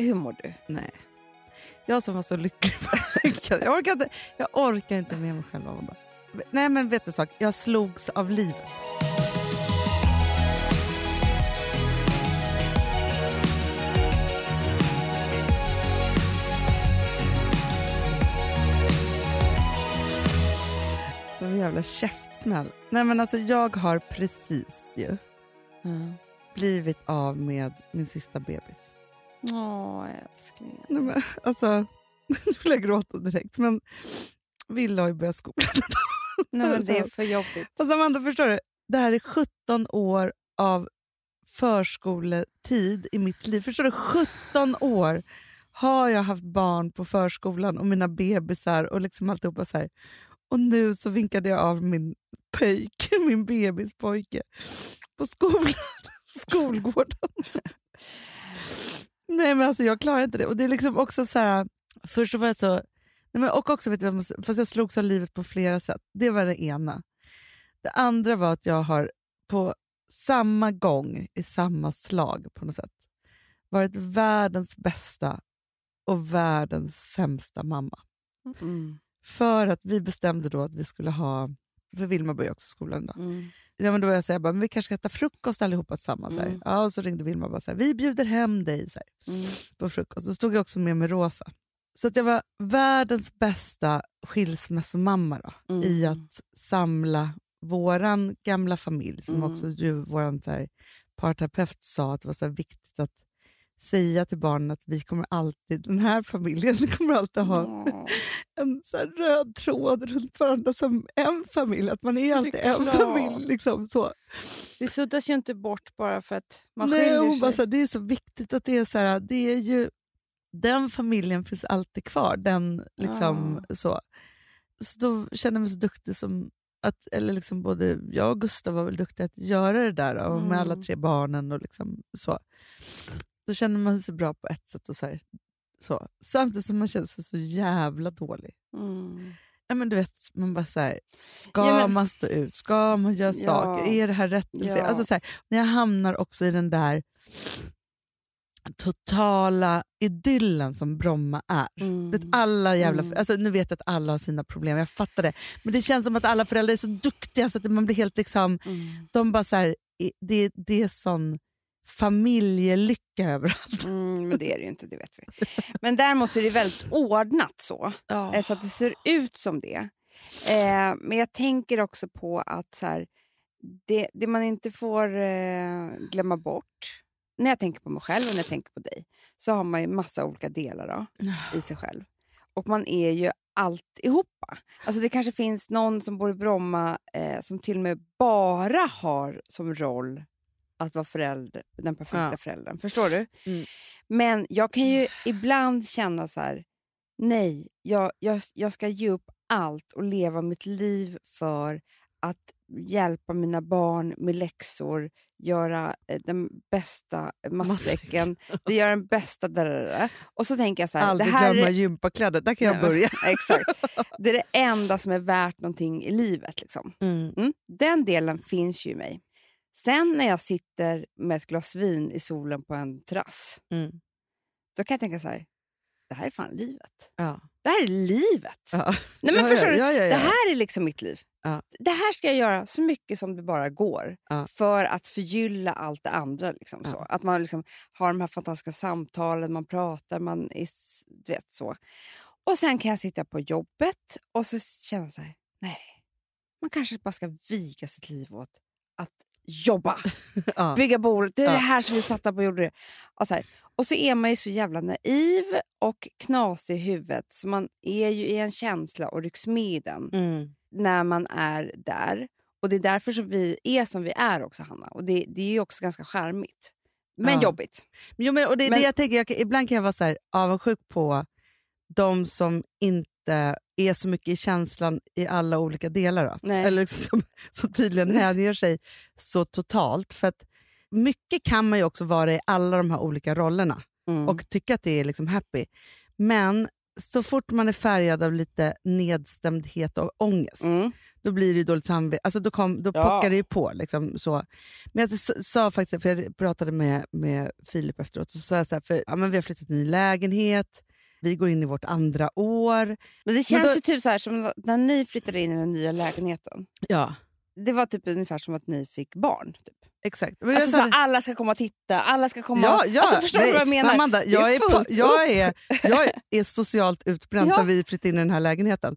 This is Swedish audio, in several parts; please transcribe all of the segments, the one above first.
Hur mår du? Nej. Jag som var så lycklig jag orkar inte, jag orkar inte med mig själv. Amanda. Nej men vet du sak, jag slogs av livet. Som en jävla käftsmäll. Nej men alltså jag har precis ju blivit av med min sista bebis. Åh, älskling. Nej, men, alltså, nu vill jag gråta direkt, men Villa har ju börjat skolan. Nej, men det är för jobbigt. Alltså Amanda, förstår du? Det här är 17 år av förskoletid i mitt liv. Förstår du? 17 år har jag haft barn på förskolan och mina bebisar och liksom alltihopa så här. Och nu så vinkade jag av min pöjk, min bebispojke, på skolan, skolgården. Nej men alltså jag klarar inte det. Och det är liksom också så här, först så var jag så, nej men och också vet du, fast jag slogs av livet på flera sätt. Det var det ena. Det andra var att jag har på samma gång, i samma slag på något sätt, varit världens bästa och världens sämsta mamma. Mm. För att vi bestämde då att vi skulle ha, för Vilma började också skolan då. Mm. Ja, men då var jag så här, bara, men vi kanske ska äta frukost allihopa tillsammans. Så. Mm. Ja, och så ringde Vilma och bara så här, vi bjuder hem dig så här, Mm. på frukost. Då stod jag också med med Rosa. Så att jag var världens bästa skilsmässomamma då, Mm. i att samla våran gamla familj, som Mm. också ju vår så parterapeut sa att det var så viktigt att säga till barnen att vi kommer alltid, den här familjen kommer alltid ha Åh. en så röd tråd runt varandra som en familj. Att man är alltid en klart. familj. Liksom, så. Det suddas ju inte bort bara för att man Nej, skiljer sig. bara, så här, det är så viktigt att det är så här, det är ju, den familjen finns alltid kvar. Den, liksom, så. så då kände jag mig så duktig som att, eller liksom både jag och Gustav var väl duktiga att göra det där och med alla Mm. tre barnen och liksom så. Då känner man sig bra på ett sätt och så, här, så. samtidigt som man känner sig så jävla dålig. Mm. Nej, men du vet, man bara så här, ska Ja, men- man stå ut? Ska man göra Ja. saker? Är det här rätt? Ja. Alltså, så här, jag hamnar också i den där totala idyllen som Bromma är. Mm. Vet, alla jävla, Mm. alltså, nu vet jag att alla har sina problem, jag fattar det. Men det känns som att alla föräldrar är så duktiga så att man blir helt liksom, Mm. de bara så här, det, det är sån familjelycka överallt. Mm, men det är det ju inte, det vet vi. Men däremot är det väldigt ordnat så. Eh, Så att det ser ut som det. Eh, men jag tänker också på att så här, det, det man inte får eh, glömma bort, när jag tänker på mig själv och när jag tänker på dig, så har man ju massa olika delar då, i sig själv. Och man är ju alltihopa. Alltså det kanske finns någon som bor i Bromma eh, som till och med bara har som roll att vara förälder, den perfekta Ja. föräldern. Förstår du? Mm. Men jag kan ju ibland känna så här, nej, jag, jag, jag ska ge upp allt och leva mitt liv för att hjälpa mina barn med läxor, göra eh, den bästa matsäcken, det gör den bästa... Där, där, där. Och så tänker jag så här, det Aldrig här glömma är- gympakläder, där kan jag Nej, börja. Exakt. Det är det enda som är värt någonting i livet. Liksom. Mm. Den delen finns ju i mig. Sen när jag sitter med ett glas vin i solen på en terrass, Mm. då kan jag tänka så här, det här är fan livet. Ja. Det här är livet. Ja. Nej, men Ja, förstår ja, du? Det här är liksom mitt liv. Det här ska jag göra så mycket som det bara går för att förgylla allt det andra. Liksom, så. Att man liksom har de här fantastiska samtalen, man pratar, man är du vet, så. Och sen kan jag sitta på jobbet och så känna så här, nej, man kanske bara ska viga sitt liv åt att jobba, Ja. bygga bordet, det är Ja. det här som vi satt på jorden. Och, så här. och så är man ju så jävla naiv och knasig i huvudet så man är ju i en känsla och rycks med i den Mm. när man är där. Och det är därför som vi är som vi är också, Hanna. Och det, det är ju också ganska charmigt. Men Ja. jobbigt. Jo, men, och det Men- det jag tänker, jag, ibland kan jag vara så här, avundsjuk på de som inte är så mycket i känslan i alla olika delar. Då. Nej. Eller liksom, som, som tydligen hänger sig så totalt. För att mycket kan man ju också vara i alla de här olika rollerna Mm. och tycka att det är liksom happy. Men så fort man är färgad av lite nedstämdhet och ångest, Mm. då blir det dåligt samvete. Alltså då, kom, då Ja. pockar det ju på. Liksom, så. Men jag sa faktiskt, för jag pratade med, med Filip efteråt, så sa jag så här, för, ja, men vi har flyttat ny lägenhet, vi går in i vårt andra år. Men det känns då- ju typ så här som när ni flyttade in i den nya lägenheten. Ja, Det var typ ungefär som att ni fick barn. Typ. exakt. Men Alltså, så det- alla ska komma och titta, alla ska komma... Ja, ja, alltså, förstår nej, du vad jag menar? Amanda, jag, är på, jag, är, jag är socialt utbränd Ja. sen vi flyttade in i den här lägenheten.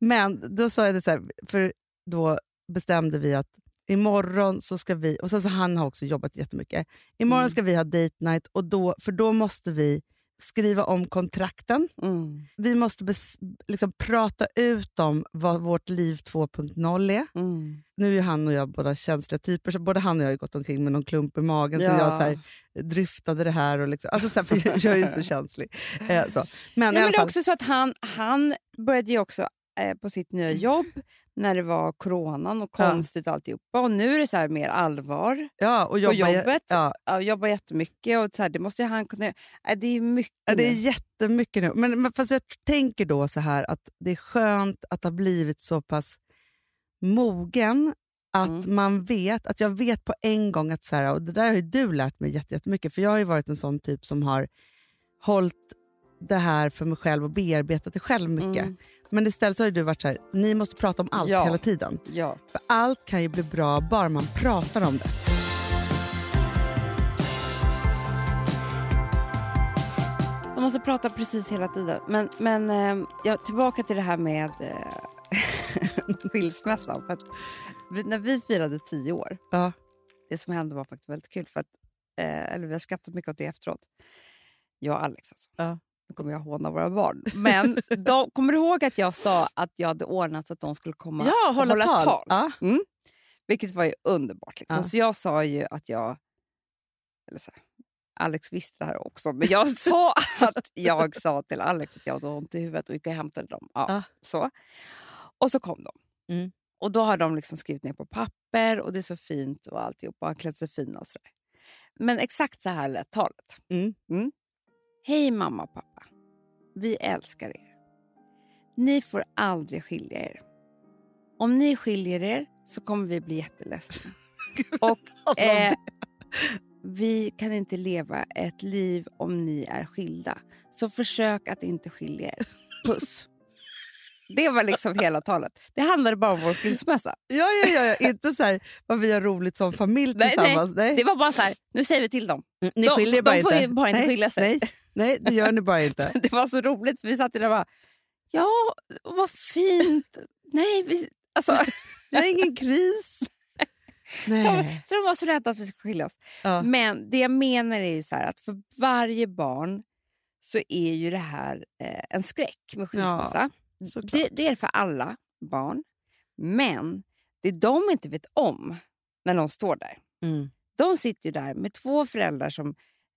Men då sa jag det så här, för då bestämde vi att imorgon så ska vi, och sen så han har också jobbat jättemycket, imorgon Mm. ska vi ha date night, och då, för då måste vi skriva om kontrakten. Mm. Vi måste bes, liksom prata ut om vad vårt liv 2.0 är. Mm. Nu är han och jag båda känsliga typer, så både han och jag har gått omkring med någon klump i magen. Ja. jag så här, dryftade det här. Och liksom, alltså så här, för jag, jag är ju så känslig. Eh, så. Men alla men det är också så att han, han började ju också eh, på sitt nya jobb när det var coronan och Ja. konstigt och alltihopa. Och nu är det så här mer allvar. ja, och jobba, jobbet. Ja, Ja, jobbar jättemycket och så här, det måste han kunna. Nej, Det är mycket ja, det är nu. jättemycket nu. Men, men fast jag tänker då så här att det är skönt att ha blivit så pass mogen att Mm. man vet, att jag vet på en gång att så här, och det där har du lärt mig jätte- jättemycket, för jag har ju varit en sån typ som har hållit det här för mig själv och bearbetat det själv mycket. Mm. Men istället så har du varit så här, ni måste prata om allt Ja. hela tiden. Ja. För allt kan ju bli bra bara man pratar om det. Man måste prata precis hela tiden. Men, men eh, ja, tillbaka till det här med eh, skilsmässan. För att när vi firade tio år, Ja. det som hände var faktiskt väldigt kul. För att, eh, eller vi har skrattat mycket åt det efteråt. Jag och Alex alltså. Ja. Nu kommer jag håna våra barn. Men de, kommer du ihåg att jag sa att jag hade ordnat så att de skulle komma Ja, och hålla, tal. Ja. Vilket var ju underbart. Liksom. Ja. Så jag sa ju att jag... Eller så här, Alex visste det här också, men jag sa att jag sa till Alex att jag hade ont i huvudet och gick och hämtade dem. Ja. Så. Och så kom de. Mm. Och då har de liksom skrivit ner på papper och det är så fint och alltihop och har klätt sig fina och sådär. Men exakt så här lät talet. Mm. Hej mamma och pappa. Vi älskar er. Ni får aldrig skilja er. Om ni skiljer er så kommer vi bli jätteledsna. Och eh, vi kan inte leva ett liv om ni är skilda. Så försök att inte skilja er. Puss. Det var liksom hela talet. Det handlade bara om vår skilsmässa. Ja, ja, ja, ja. Inte så här vad vi har roligt som familj Nej, tillsammans. Nej, Det var bara så här, nu säger vi till dem. Mm, Ni de- skiljer de bara får inte. bara inte nej, skilja sig. Nej, nej, det gör ni bara inte. Det var så roligt för vi satt där och bara, ja, vad fint. Nej, vi, alltså, Jag har ingen kris. Nej. så de var så rädda att vi skulle skilja oss. Ja. Men det jag menar är ju så att för varje barn så är ju det här eh, en skräck med skilsmässa. såklart. det, det är för alla barn. Men det de inte vet om när de står där. Mm. De sitter ju där med två föräldrar som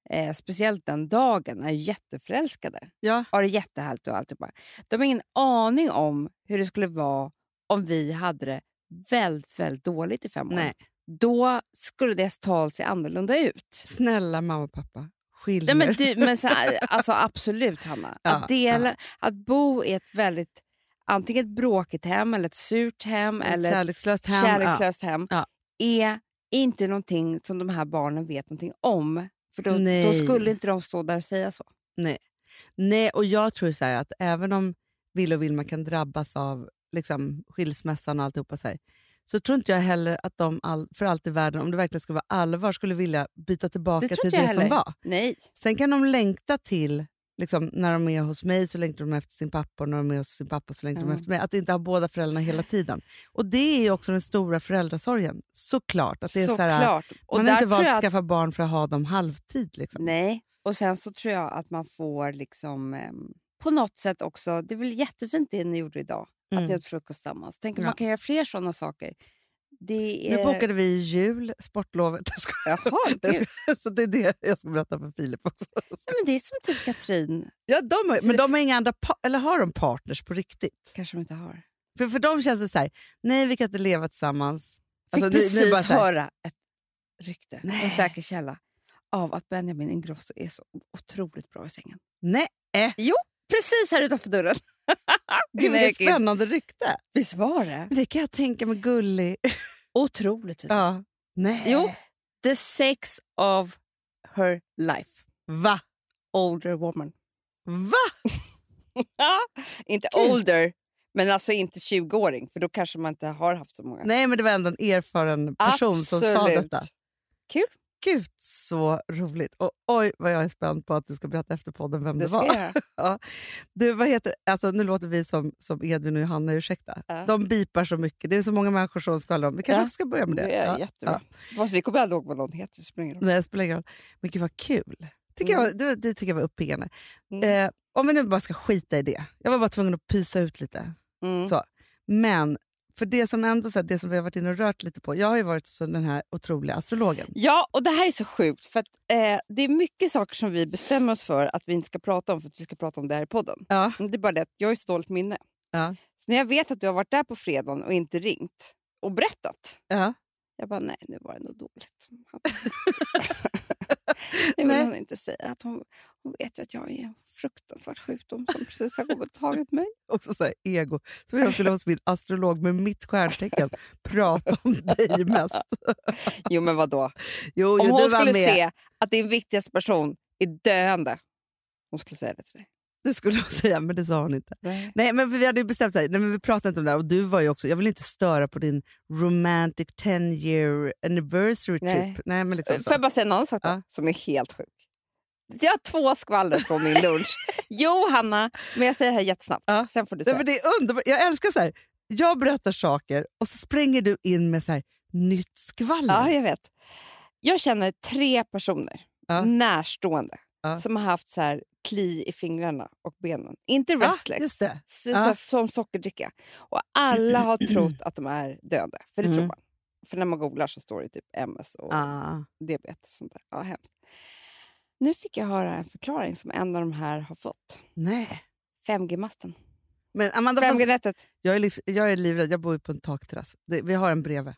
eh, speciellt den dagen är jätteförälskade. Ja. Har det jättehärligt och alltihopa. De har ingen aning om hur det skulle vara om vi hade det väldigt, väldigt dåligt i fem år. Nej. Då skulle deras tal se annorlunda ut. Snälla mamma och pappa, skilj Nej, men du, men så här, alltså absolut, Hanna. Ja, att, dela, att bo i ett väldigt antingen ett bråkigt hem eller ett surt hem Ett eller ett kärlekslöst hem. kärlekslöst hem Ja. är inte någonting som de här barnen vet någonting om. För då, då skulle inte de stå där och säga så. Nej. Nej, och jag tror så här att även om Ville och Vilma kan drabbas av liksom, skilsmässan och alltihopa så, här, så tror inte jag heller att de all, för allt i världen, om det verkligen skulle vara allvar, skulle vilja byta tillbaka Det till det som var. Nej. Sen kan de längta till, liksom, när de är hos mig så längtar de efter sin pappa och när de är hos sin pappa så längtar de Mm. efter mig. Att inte ha båda föräldrarna hela tiden. Och det är också den stora föräldrasorgen. Såklart. Att det är så här, man har inte valt att att- skaffa barn för att ha dem halvtid. Liksom. Nej, och sen så tror jag att man får liksom ehm, på något sätt också, det är väl jättefint det ni gjorde idag, att Mm. ni åt frukost tillsammans. Tänk om Ja. man kan göra fler sådana saker. Det Nu är... bokade vi jul, sportlovet. Jaha, Jag gud. Så det är det jag ska berätta för Filip också. Nej, men det är som typ Katrin, Ja, de har, Så- men de har inga andra eller har de partners på riktigt? kanske de inte har. För, för dem känns det så här, nej vi kan inte leva tillsammans. Fick Alltså, nu- nu precis bara här- höra ett rykte, Nej. en säker källa, av att Benjamin Ingrosso är så otroligt bra i sängen. Nej, Jo. precis här utanför dörren. Gud, vilket spännande rykte. Visst var det? Men det kan jag tänka mig gullig. Otroligt. ja. Nej. Jo, the sex of her life. Va? Older woman. Va? inte Gud. older, men alltså inte 20-åring, för då kanske man inte har haft så många. Nej, men det var ändå en erfaren person som sa Absolut. detta. Kul. Gud, så roligt. Och oj, vad jag är spänd på att du ska berätta efter podden vem det, Det ska var. Ja. Du, vad heter, alltså, nu låter vi som, som Edvin och Johanna, ursäkta. Ja. De bipar så mycket. Det är så många människor som skvallrar om. Vi kanske Ja. också ska börja med det. Det är Ja. jättebra. Fast vi kommer aldrig ihåg vad någon heter. Det spelar ingen roll. Nej, det spelar ingen roll. Men gud vad kul. Tycker Mm. jag, det, det tycker jag var uppiggande. Mm. Eh, om vi nu bara ska skita i det. Jag var bara tvungen att pysa ut lite. Mm. Så. Men för det som ändå så här, det som vi har varit inne och rört lite på. Jag har ju varit så den här otroliga astrologen. Ja, och det här är så sjukt. För att, eh, Det är mycket saker som vi bestämmer oss för att vi inte ska prata om för att vi ska prata om det här i podden. Ja. Men Det är bara det att jag har så dåligt minne. Ja. Så när jag vet att du har varit där på fredagen och inte ringt och berättat. Ja. Jag bara, nej nu var det nog dåligt. det vill Nej. hon inte säga. Att hon, hon vet ju att jag har en fruktansvärd sjukdom som precis har kommit och tagit mig. Också så här, ego. Som jag skulle hos min astrolog med mitt stjärntecken prata om dig mest. Jo men vadå? Jo, Om jo, hon skulle med. se att din viktigaste person är döende. Hon skulle säga det till dig. Det skulle hon säga, men det sa hon inte. Nej. Nej, men vi hade ju bestämt så här, nej, men vi pratade inte om det här och du var ju också, jag vill inte störa på din romantic 10 year anniversary trip. Nej. Nej, men liksom Får så. jag bara säga en annan sak då, Ja. som är helt sjuk? Jag har två skvaller på min lunch. jo, Hanna, men jag säger det här jättesnabbt. Ja. Sen får du Nej, säga. men det är underbart. Jag älskar så här. jag berättar saker och så spränger du in med så här, nytt skvaller. Ja, jag vet. Jag känner tre personer, Ja. närstående, Ja. som har haft så här kli i fingrarna och benen. Inte det. så- Ja. som sockerdricka. Och alla har trott att de är döda, för det tror Mm. man. För när man googlar så står det typ MS och Ah. diabetes. Och sånt där. Ja, hemskt. Nu fick jag höra en förklaring som en av de här har fått. Nej. 5G-masten. Men Amanda, fast 5G-nätet. jag, är liv, jag är livrädd, jag bor ju på en takterrass. Vi har en bredvid.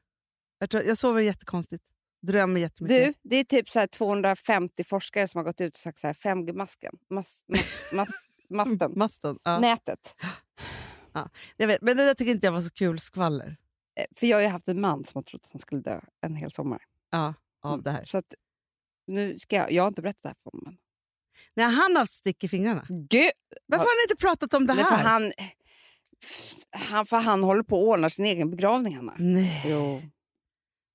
Jag, tror, jag sover jättekonstigt. Drömmer jättemycket. Du, det är typ så här 250 forskare som har gått ut och sagt så här 5G-masken. Mas, mas, mas, masten. Masten. Ja. Nätet. Jag vet, men det där tycker inte jag var så kul skvaller. Eh, För jag har ju haft en man som har trott att han skulle dö en hel sommar. Ja, av Mm. det här. Så att, nu ska jag, jag har inte berättat det här för honom. Nej, han har haft stick i fingrarna. Gud! Varför har ni inte pratat om det Nej, här? för han, han, för han håller på att ordna sin egen begravning, Hanna. Nej. Jo.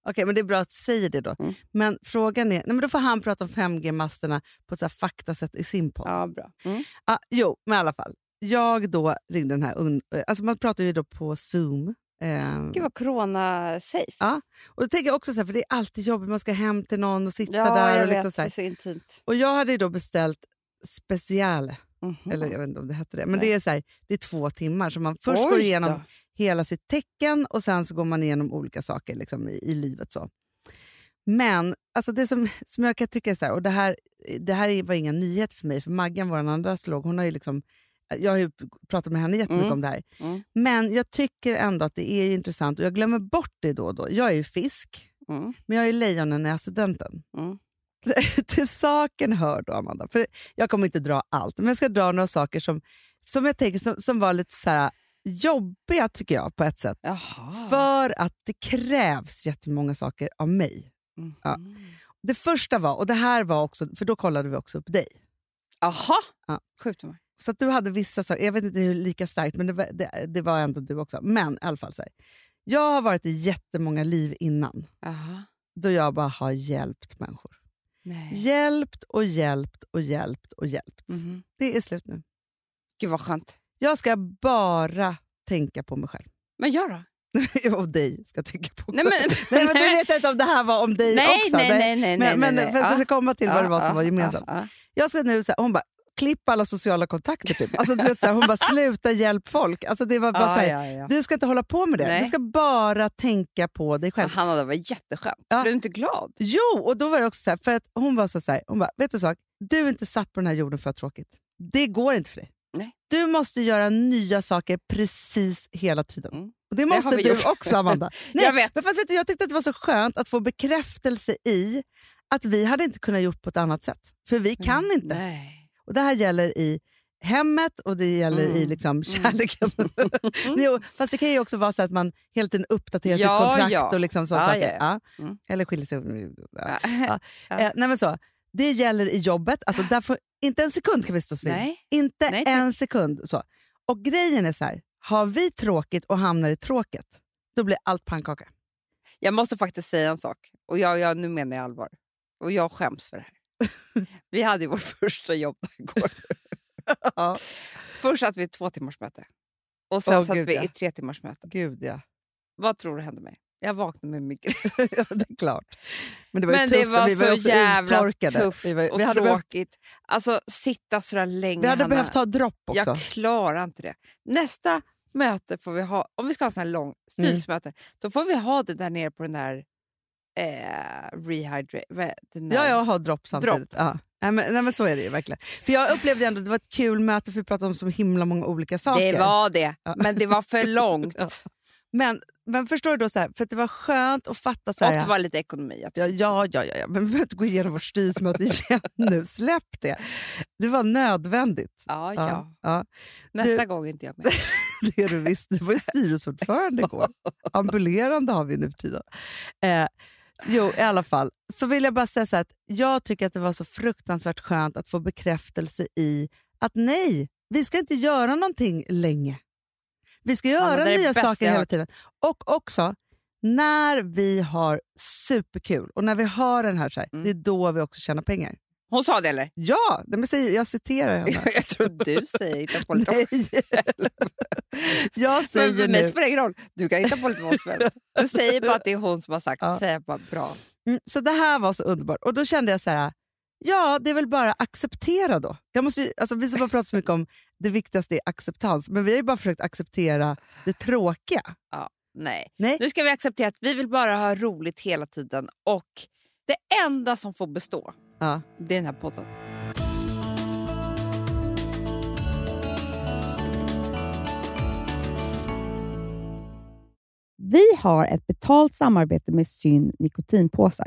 Okej, men det är bra att du säger det då. Mm. Men frågan är, nej, men då får han prata om 5G-masterna på ett så här faktasätt i sin podd. Ja, bra. Mm. Ah, jo, men i alla fall. Jag då ringde den här... un- Alltså man pratar ju då på Zoom. Eh, Gud vad corona-safe. Ja, och då tänker jag också så här, för det är alltid jobbigt, man ska hem till någon och sitta Ja, där. Och, liksom vet. så Det är här. så intimt. och jag hade ju då beställt special, Mhm. eller jag vet inte om det hette det, men Nej. det är, så här, det är två timmar. Så man först Oj går igenom då. Hela sitt tecken och sen så går man igenom olika saker liksom, i, i livet. så. Men alltså det som, som jag kan tycka är så här, och det här, det här var inga nyheter för mig, för Maggan, vår andra astrolog, hon har ju liksom, jag har ju pratat med henne jättemycket Mm. om det här. Mm. Men jag tycker ändå att det är intressant och jag glömmer bort det då och då. Jag är ju fisk, Mm. men jag är lejonen i ascendenten. Mm. Till saken hör då, Amanda, för jag kommer inte dra allt, men jag ska dra några saker som, som jag tänker som, som var lite så här jobbiga tycker jag på ett sätt. Jaha. För att det krävs jättemånga saker av mig. Mhm. Ja. Det första var, och det här var också, för då kollade vi också upp dig. Jaha! Ja. Sjukt var. Så att du hade vissa saker, jag vet inte hur lika starkt, men det var, det, det var ändå du också. Men i alla fall, så här, jag har varit i jättemånga liv innan, Jaha. då jag bara har hjälpt människor. Nej. Hjälpt och hjälpt och hjälpt och hjälpt. Mhm. Det är slut nu. Gud vad skönt. Jag ska bara tänka på mig själv. Men gör då. och dig ska jag tänka på också. Nej, men, Nej, men du vet inte om det här var om dig nej, också. nej, nej, nej, nej, men, men nej, nej. att jag Ja. ska komma till vad det var som Ja, var gemensamt. ja, ja. Jag ska nu, så här, hon bara, klippa alla sociala kontakter. Typ. Alltså, du vet, så här, hon bara, sluta hjälp folk. Alltså, det var bara Ja, så här, ja, ja. Du ska inte hålla på med det. Nej. Du ska bara tänka på dig själv. Hanna, det var jätteskönt. Blev du inte glad? Jo, och då var det också så här, för att hon var så här, hon bara, vet du sak? Du är inte satt på den här jorden för att ha tråkigt. Det går inte för dig. Nej. Du måste göra nya saker precis hela tiden. Mm. Och det måste vi du gjort. också, Amanda. Nej, Jag vet. Men fast vet du, jag tyckte att det var så skönt att få bekräftelse i att vi hade inte kunnat gjort på ett annat sätt. För vi kan inte. Nej. Och Det här gäller i hemmet och det gäller i Mm. liksom kärleken. jo, fast det kan ju också vara så att man hela tiden uppdaterar Ja, sitt kontrakt ja. och liksom så Ja, saker. ja. Mm. Eller skiljer sig. Ja. Ja. Eh, nej men så, det gäller i jobbet. Alltså, där får, inte en sekund kan vi stå still. Nej. Inte Nej, en sekund. Så. Och grejen är så här, har vi tråkigt och hamnar i tråket, då blir allt pannkaka. Jag måste faktiskt säga en sak. Och jag, jag, nu menar jag allvar. Och jag skäms för det här. Vi hade vårt första jobb igår. ja. Först satt vi i två timmars möte. Och sen Åh, satt gud, vi ja. i tre timmars möte. Gud ja. Vad tror du hände mig? Jag vaknade med migrän. ja, det är klart. Men det var ju Men tufft det var vi var så jävla uttorkade. tufft Vi, var, och vi hade, behövt, tråkigt. Alltså sitta sådär länge. vi hade Hanna. behövt ha dropp också. Jag klarar inte det. Nästa möte får vi ha, om vi ska ha sån lång styrelsemöte, då får vi ha det där nere på den där eh, rehydrate... Ja, jag har dropp samtidigt. Dropp. Ja. Nej, men, nej, men så är det ju verkligen. För jag upplevde ändå att det var ett kul möte för vi pratade om så himla många olika saker. Det var det, Ja. men det var för långt. Ja. Men, men förstår du då, så här, för att det var skönt att fatta så Och här, det var lite ekonomi. Ja, ja, ja, ja, men vi behöver inte gå igenom vårt styrelsemöte igen nu. Släpp det. Det var nödvändigt. Ja, ja. ja. Nästa Du- gång inte jag med. Det är du visst. Du var ju styrelseordförande igår. Ambulerande har vi nu för tiden. Eh, jo, i alla fall. Så vill jag bara säga så att jag tycker att det var så fruktansvärt skönt att få bekräftelse i att nej, vi ska inte göra någonting länge. Vi ska men göra nya saker hela tiden. Och också, när vi har superkul och när vi har den här, så här Mm. det är då vi också tjänar pengar. Hon sa det eller? Ja, men säg, jag citerar henne. jag tror du säger hitta på lite. Nej. jag Men säger för mig spelar det ingen roll. Du kan hitta på lite vad som helst. Du säger bara att det är hon som har sagt. Ja. Säger bara bra. Mm, så det här var så underbart. Och då kände jag så här, ja det är väl bara acceptera då. Jag måste, ju- alltså, vi som har pratat så mycket om det viktigaste är acceptans, men vi har ju bara försökt acceptera det tråkiga. Nej. Nej. Nu ska vi acceptera att vi vill bara ha roligt hela tiden. Och det enda som får bestå, Ja. det är den här podden. Vi har ett betalt samarbete med Syn nikotinpåsar.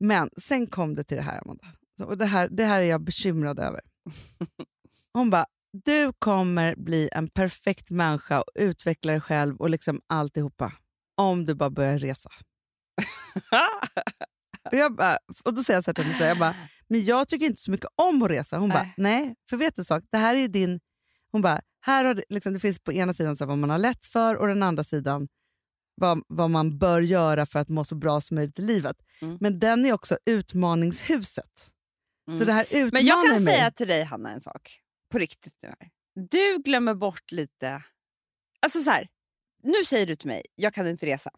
Men sen kom det till det här, Amanda. Och det, här, det här är jag bekymrad över. Hon bara, du kommer bli en perfekt människa och utveckla dig själv och liksom alltihopa. Om du bara börjar resa. och, jag bara, och då säger jag så här till henne, jag bara, men jag tycker inte så mycket om att resa. Hon bara, Nej. för vet du en sak? Det här är din... Hon bara, här har det, liksom, det finns på ena sidan så vad man har lätt för och den andra sidan vad, vad man bör göra för att må så bra som möjligt i livet. Mm. Men den är också utmaningshuset. Så det här utmanar Men jag kan mig. säga till dig, Hanna, en sak. På riktigt nu här. Du glömmer bort lite... Alltså så här, nu säger du till mig, jag kan inte resa.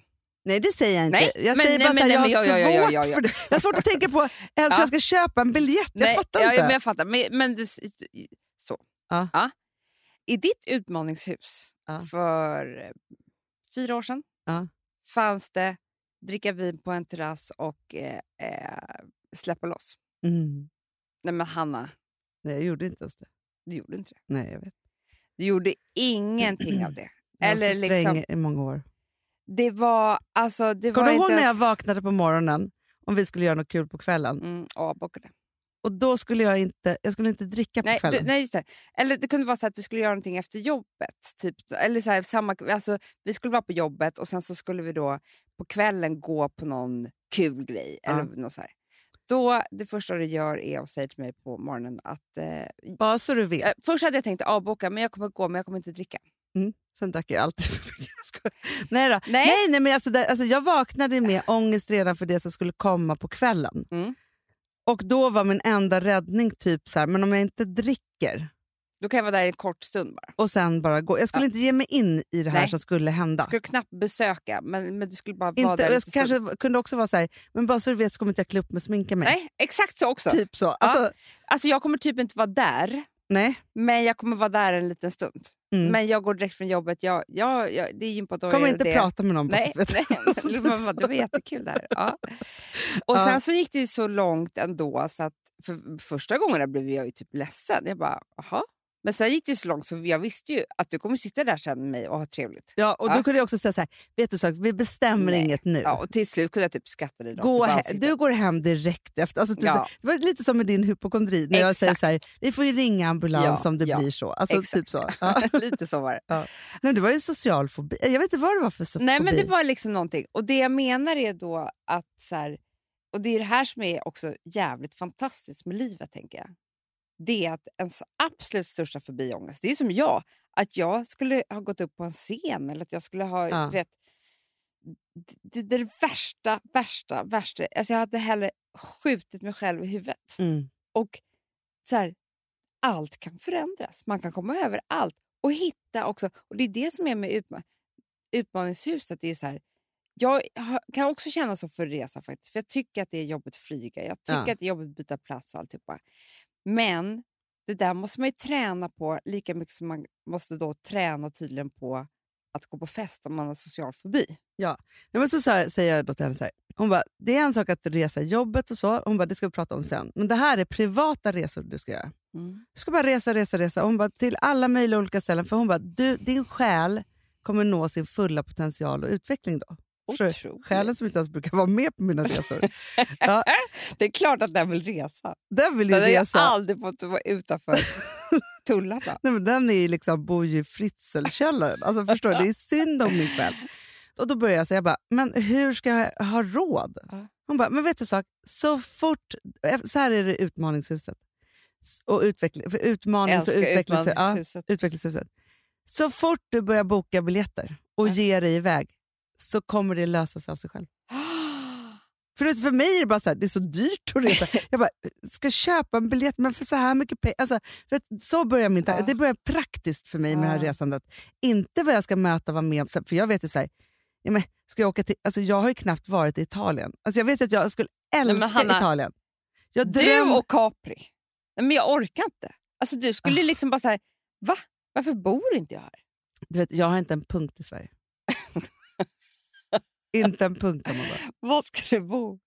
Nej, det säger jag inte. Nej, jag men- säger nej, bara men- så här, nej, jag har ja, ja, ja, svårt ja, ja. för det. Jag har svårt att tänka på att Ja. jag ska köpa en biljett. Jag Nej, fattar ja, inte. Men jag fattar. Men, men du, så. Ja. I ditt utmaningshus Ja. för fyra år sedan Ja. fanns det dricka vin på en terrass och eh, eh, släppa loss. Mm. Nej men Hanna, Nej, jag gjorde inte ens det. du gjorde inte det. Nej, jag vet. Du gjorde ingenting av det. Jag var Eller så sträng liksom, i många år. det var alltså... Det Kommer var du ihåg inte när jag ens- vaknade på morgonen om vi skulle göra något kul på kvällen? Mm, avbokade. Och då skulle jag inte, jag skulle inte dricka på Nej, kvällen. du, nej, just det. Eller det kunde vara så att vi skulle göra någonting efter jobbet. Typ, eller så här, samma, alltså, vi skulle vara på jobbet och sen så skulle vi då på kvällen gå på någon kul grej. Ja. Eller något så här. Då, det första du gör är att säga till mig på morgonen att... Eh, Bara så du vet. eh, först hade jag tänkt avboka, men jag kommer gå, men jag kommer inte dricka. Sen drack jag alltid för mycket. Nej, då. Nej. nej, nej men alltså, det, alltså, jag vaknade med ångest redan för det som skulle komma på kvällen. Mm. Och då var min enda räddning typ så här, men om jag inte dricker Då kan jag vara där en kort stund bara. och sen bara gå. Jag skulle Ja. inte ge mig in i det här Nej. som skulle hända. Jag skulle knappt besöka, men, men du skulle bara vara inte, där och jag lite stund. kanske kunde också vara så här, men bara så du vet så kommer inte jag klä upp mig och sminka mig. Nej, exakt så också. Typ så. Alltså, Alltså, jag kommer typ inte vara där, nej. men jag kommer vara där en liten stund. Mm. Men jag går direkt från jobbet. Jag, jag, jag, det är gympadag. Kommer inte det. prata med någon. bara Nej, vet. nej. Alltså, bara, det var jättekul där. Ja. Och Ja. sen så gick det så långt ändå så att för första gången blev jag ju typ ledsen. Jag bara, jaha. Men sen gick det så långt så jag visste ju att du kommer sitta där sen med mig och ha trevligt. Ja, och Ja. då kunde jag också säga så här, vet du sak, vi bestämmer Nej. inget nu. Ja, och till slut kunde jag typ skratta dig Gå du går hem direkt efter. Alltså, typ Ja. här, det var lite som med din hypokondri. När jag säger Exakt. så här, vi får ju ringa ambulans Ja, om det ja. blir så. Alltså, Exakt. typ så. Ja. Lite så var det. Nej, men det var ju social fobi. Jag vet inte vad det var för so- Nej, fobi. men det var liksom någonting. Och det jag menar är då att så här, och det är det här som är också jävligt fantastiskt med livet, tänker jag. Det är att ens absolut största förbiångest, det är som jag, att jag skulle ha gått upp på en scen eller att jag skulle ha, Ja. du vet, det, det det värsta, värsta, värsta. Alltså jag hade hellre skjutit mig själv i huvudet. Mm. Och så här, allt kan förändras. Man kan komma över allt och hitta också. Och Det är det som är med utma utmaningshuset. Det är så här, jag kan också känna så för resa faktiskt. För Jag tycker att det är jobbigt att flyga. Jag tycker Ja. att det är jobbigt att byta plats och alltihopa. Men det där måste man ju träna på lika mycket som man måste då träna tydligen på att gå på fest om man har social fobi. Ja, men så sa, säger jag då till henne så här. Hon bara, det är en sak att resa jobbet och så. Hon bara, det ska vi prata om sen. Men det här är privata resor du ska göra. Du ska bara resa, resa, resa. Hon bara, till alla möjliga olika ställen. För hon bara, du, din själ kommer nå sin fulla potential och utveckling då. Otroligt. Själen som inte ens brukar vara med på mina resor. ja, Det är klart att den vill resa. den vill ju Den har resa. aldrig fått vara utanför tullarna. Nej, men den är liksom, bor ju i fritzelkällaren. Alltså, förstår du? Det är synd om min själ. Och då började jag säga, jag bara, men hur ska jag ha råd? Hon bara, men vet du sak? Så fort, så här är det utmaningshuset. Och utveckling, utmanings och utvecklingshuset. Ja, utvecklingshuset. Så fort du börjar boka biljetter och Ja. ger dig iväg så kommer det lösa sig av sig själv. För, för mig är det bara så här, det är så dyrt att resa. Jag bara, ska köpa en biljett men för så här mycket pengar. Alltså, så börjar min. Ja. Det börjar praktiskt för mig med det här Ja. resandet. Inte vad jag ska möta, vara med För jag vet ju så här, ja, men, ska jag, åka till, alltså, jag har ju knappt varit i Italien. Alltså, jag vet att jag skulle älska men Hanna, Italien. Jag Du dröm- och Capri. Nej, men jag orkar inte. Alltså, du Ah. skulle liksom bara säga, va? Varför bor inte jag här? du vet, jag har inte en punkt i Sverige. Inte en punkt kan man bara. Var ska du bo?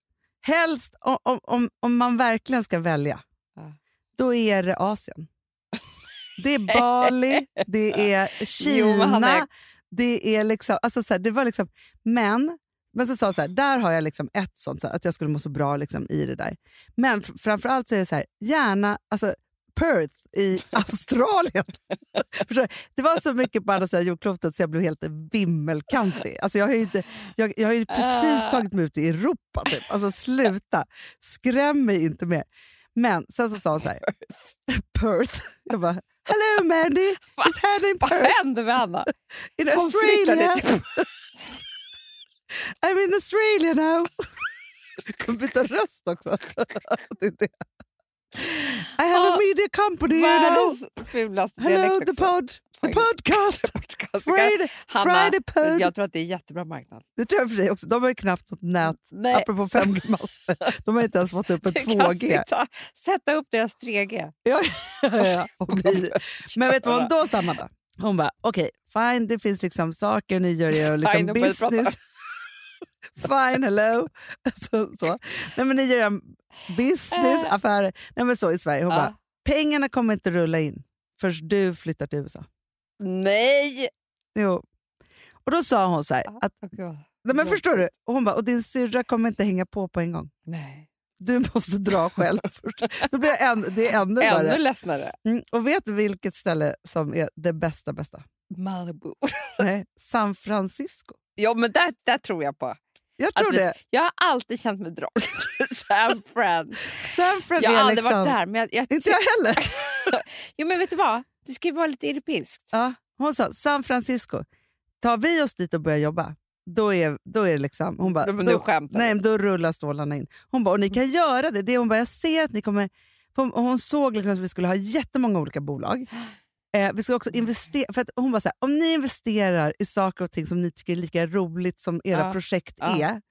Helst, om, om, om, om man verkligen ska välja, Ja. då är det Asien. Det är Bali, det är Kina, Jo, det är liksom... Alltså så här, det var liksom men, men så sa jag så här, där har jag liksom ett sånt, så här, att jag skulle må så bra liksom i det där. Men framförallt så är det så här, gärna alltså, Perth i Australien. Det var så mycket på andra sidan jordklotet så jag blev helt vimmelkantig. Alltså jag, har ju inte, jag, jag har ju precis Ah. tagit mig ut i Europa. Typ. Alltså sluta, skräm mig inte mer. Men sen så sa hon så här, Perth. Jag bara, hello Mandy, it's Hannah in Vad Perth händer med Anna? in Hon Australia. I'm in Australia now. Jag kommer byta röst också. det är det. I have a Ah, media company. Världens fulaste Hello the pod, the podcast. Friday, Hanna, Friday pod. Jag tror att det är jättebra marknad. Det tror jag för dig också. De har ju knappt något nät, Nej. apropå 5G-master. De har inte ens fått upp kan 2G. sitta, sätta upp deras 3G. Ja, ja, bli- Men vet du vad hon då sa, Amanda? Hon bara, okej, fine, det finns liksom saker ni gör, er liksom Fine, business. fine, hello. Så, så. Nej, men ni gör business, affärer. Nej, men så i Sverige. Hon Ja. bara, pengarna kommer inte rulla in förrän du flyttar till USA. Nej! Jo. Och då sa hon så här, att, nej, men förstår du? Och hon bara, och din syrra kommer inte hänga på på en gång. Nej. Du måste dra själv först. Då blir jag än, det är ännu Ännu värre. ledsnare. Mm, och vet du vilket ställe som är det bästa bästa? Malibu. Nej, San Francisco. Ja, men där tror jag på. Jag tror vi- det. Jag har alltid känt mig dragen till San Fran. San Fran Jag har aldrig liksom... varit där. Men jag, jag Inte jag heller. Jo, men vet du vad? Det ska ju vara lite europeiskt. Ja, hon sa San Francisco. Tar vi oss dit och börjar jobba, då är, då är det liksom... Hon bara, Men nu då, skämtar nej, men då rullar stålarna in. Hon bara, och ni kan göra det. det hon bara, jag ser att ni kommer... Hon såg liksom att vi skulle ha jättemånga olika bolag. Eh, vi ska också investera, för att hon bara så här, om ni investerar i saker och ting som ni tycker är lika roligt som era Ja, projekt ja. är,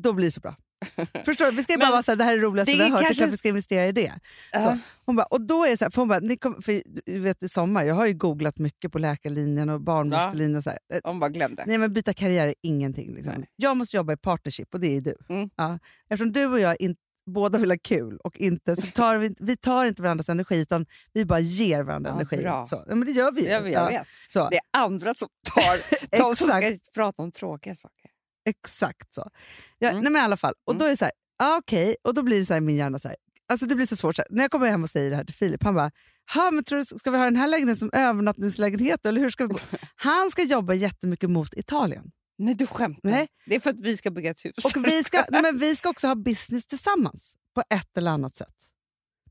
då blir det så bra. Förstår du? Vi ska bara vara så här, det här är det roligaste det vi har hört, kanske- vi ska investera i det. Ja. Hon bara, och då är det så här, för hon bara, ni kom, för du vet i sommar, jag har ju googlat mycket på läkarlinjen och barnmorskelinjen. och Så här. Eh, Hon bara glömde. Nej men byta karriär är ingenting. Liksom. Jag måste jobba i partnership och det är du. Mm. Ja. Eftersom du och jag in, båda vill ha kul och inte, så tar vi, vi tar inte varandras energi utan vi bara ger varandra Ja, energi. bra. Så, ja, men det gör vi. Jag, jag Ja, vet. Så. Det är andra som tar... de som ska prata om tråkiga saker. Exakt så. Ja, Mm. nej, men i alla fall. Och Mm. då är det så här, ah, okej, och då blir det så här min hjärna så här, alltså det blir så svårt. Så här, när jag kommer hem och säger det här till Filip, han bara, "Ha, men tror du, ska vi ha den här lägenheten som övernattningslägenhet? Eller hur ska vi bo?" Han ska jobba jättemycket mot Italien. Nej, du skämtar. Nej. Det är för att vi ska bygga ett hus. Och vi ska, nej, men vi ska också ha business tillsammans på ett eller annat sätt.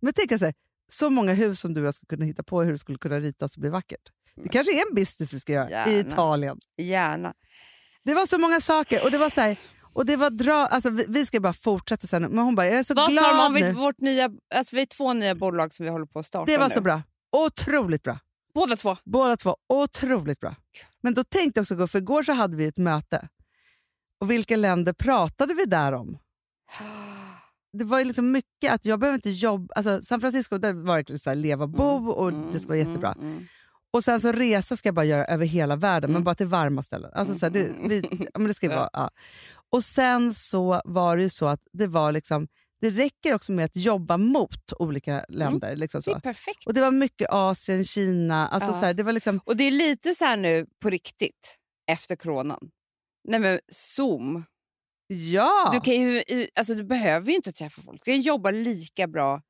Men tänk så, här, så många hus som du och jag skulle kunna hitta på hur det skulle kunna ritas och bli vackert. Det kanske är en business vi ska göra i Gärna. Italien. Gärna. Det var så många saker och det var så här, och det var dra, alltså vi, vi ska bara fortsätta sen, men hon bara, jag är så Vad glad vi, nu. vårt nya, alltså vi har två nya bolag som vi håller på att starta Det var nu. så bra. Otroligt bra. Båda två. Båda två otroligt bra. Men då tänkte jag också gå, för igår så hade vi ett möte. Och vilka länder pratade vi där om? Det var ju liksom mycket att jag behöver inte jobba... Alltså San Francisco där var det så här, leva bo och det ska vara jättebra. Mm, mm. Och sen så resa ska jag bara göra över hela världen, men Mm. bara till varma ställen. Alltså så här, det, vi, ja, men det ska vara, ja. Och sen så var det ju så att det var liksom, det räcker också med att jobba mot olika länder. Liksom Det är så. perfekt. Och det var mycket Asien, Kina, alltså Ja. så här, det var liksom, Och det är lite så här nu på riktigt efter coronan. Nej men Zoom. ja, Du, kan ju, alltså, du behöver ju inte träffa folk. Du kan jobba lika bra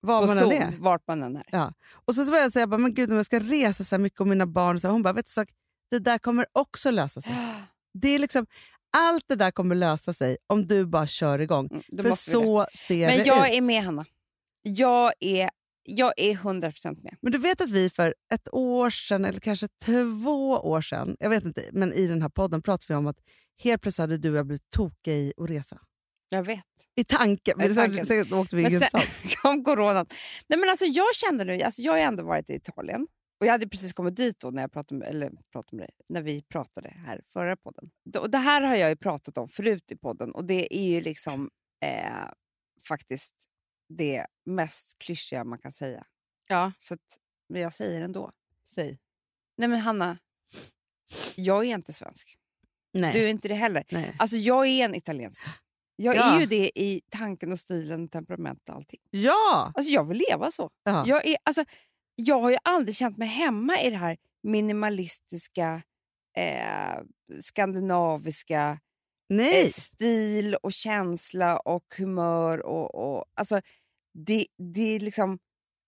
vad på man Zoom är. vart man än är. Ja. Och så, så var jag så här, jag bara, men gud om jag ska resa så mycket och mina barn, så här, hon bara, vet du sak, det där kommer också lösa sig. Det är liksom, allt det där kommer lösa sig om du bara kör igång. Mm, För vi det. så ser Men det jag ut. är med Hanna. Jag är, jag är 100% med. Men du vet att vi för ett år sedan, eller kanske två år sedan, jag vet inte, men i den här podden pratade vi om att helt plötsligt hade du och jag blivit tokiga i att resa. Jag vet. I tanken. I Men sen, tanken. sen åkte vi Men sen ingenstans. kom coronan. Nej, men alltså, jag kände nu, alltså, jag har ändå varit i Italien. Och Jag hade precis kommit dit då när, jag pratade med, eller pratade med dig, när vi pratade här förra podden. Och det här har jag ju pratat om förut i podden och det är ju liksom eh, faktiskt det mest klyschiga man kan säga. Ja, Så att, men jag säger det ändå. säg. Nej men Hanna, jag är inte svensk. Nej. Du är inte det heller. Nej. Alltså jag är en italiensk. Jag Ja. är ju det i tanken och stilen, temperament och allting. Ja! Alltså jag vill leva så. ja. Jag, är, alltså, jag har ju aldrig känt mig hemma i det här minimalistiska, eh, skandinaviska eh, stil och känsla och humör. Och, och, alltså, det, det är liksom,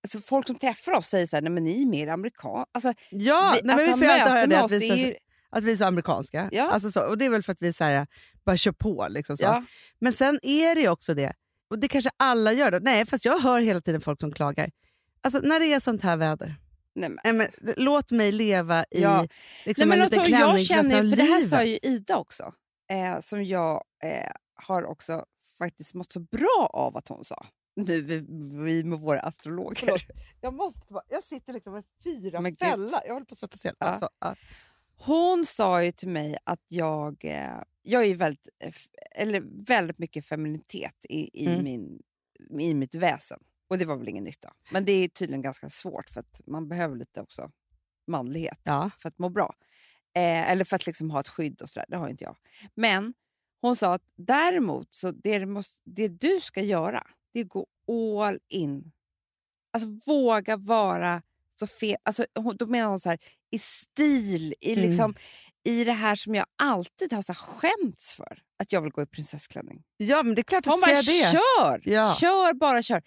alltså, folk som träffar oss säger så här, nej men ni är mer amerikan. Alltså, Ja, vi, nej, men vi får alltid höra det, att vi, är ju, så, att vi är så amerikanska. Ja. Alltså så, och det är väl för att vi så här, bara kör på. Liksom så. ja, Men sen är det ju också det, och det kanske alla gör. Då. Nej, fast jag hör hela tiden folk som klagar. Alltså när det är sånt här väder, nej, men, nej, alltså. men, låt mig leva i Ja. liksom, Nej, men en liten alltså, jag klänning känner, av för det här sa ju Ida också, eh, som jag eh, har också faktiskt mått så bra av att hon sa. Nu vi, vi med våra astrologer. Förlåt. Jag, måste bara, jag sitter liksom med fyra Men gud. fällar. Jag håller på att svettas ihjäl. Alltså, ja. Hon sa ju till mig att jag, eh, jag är väldigt, eh, eller väldigt mycket feminitet i, i, Mm. min, i mitt väsen. Och det var väl ingen nytta. Men det är tydligen ganska svårt för att man behöver lite också manlighet Ja. för att må bra. Eh, eller för att liksom ha ett skydd och sådär. Det har inte jag. Men hon sa att däremot, så det, måste, det du ska göra, det är att gå all in. Alltså våga vara så fel. Alltså, hon- då menar hon så här, i stil, i, Mm. I det här som jag alltid har så skämts för. Att jag vill gå i prinsessklänning. ja, men det är klart att Hon bara det. kör! Ja. Kör, bara kör.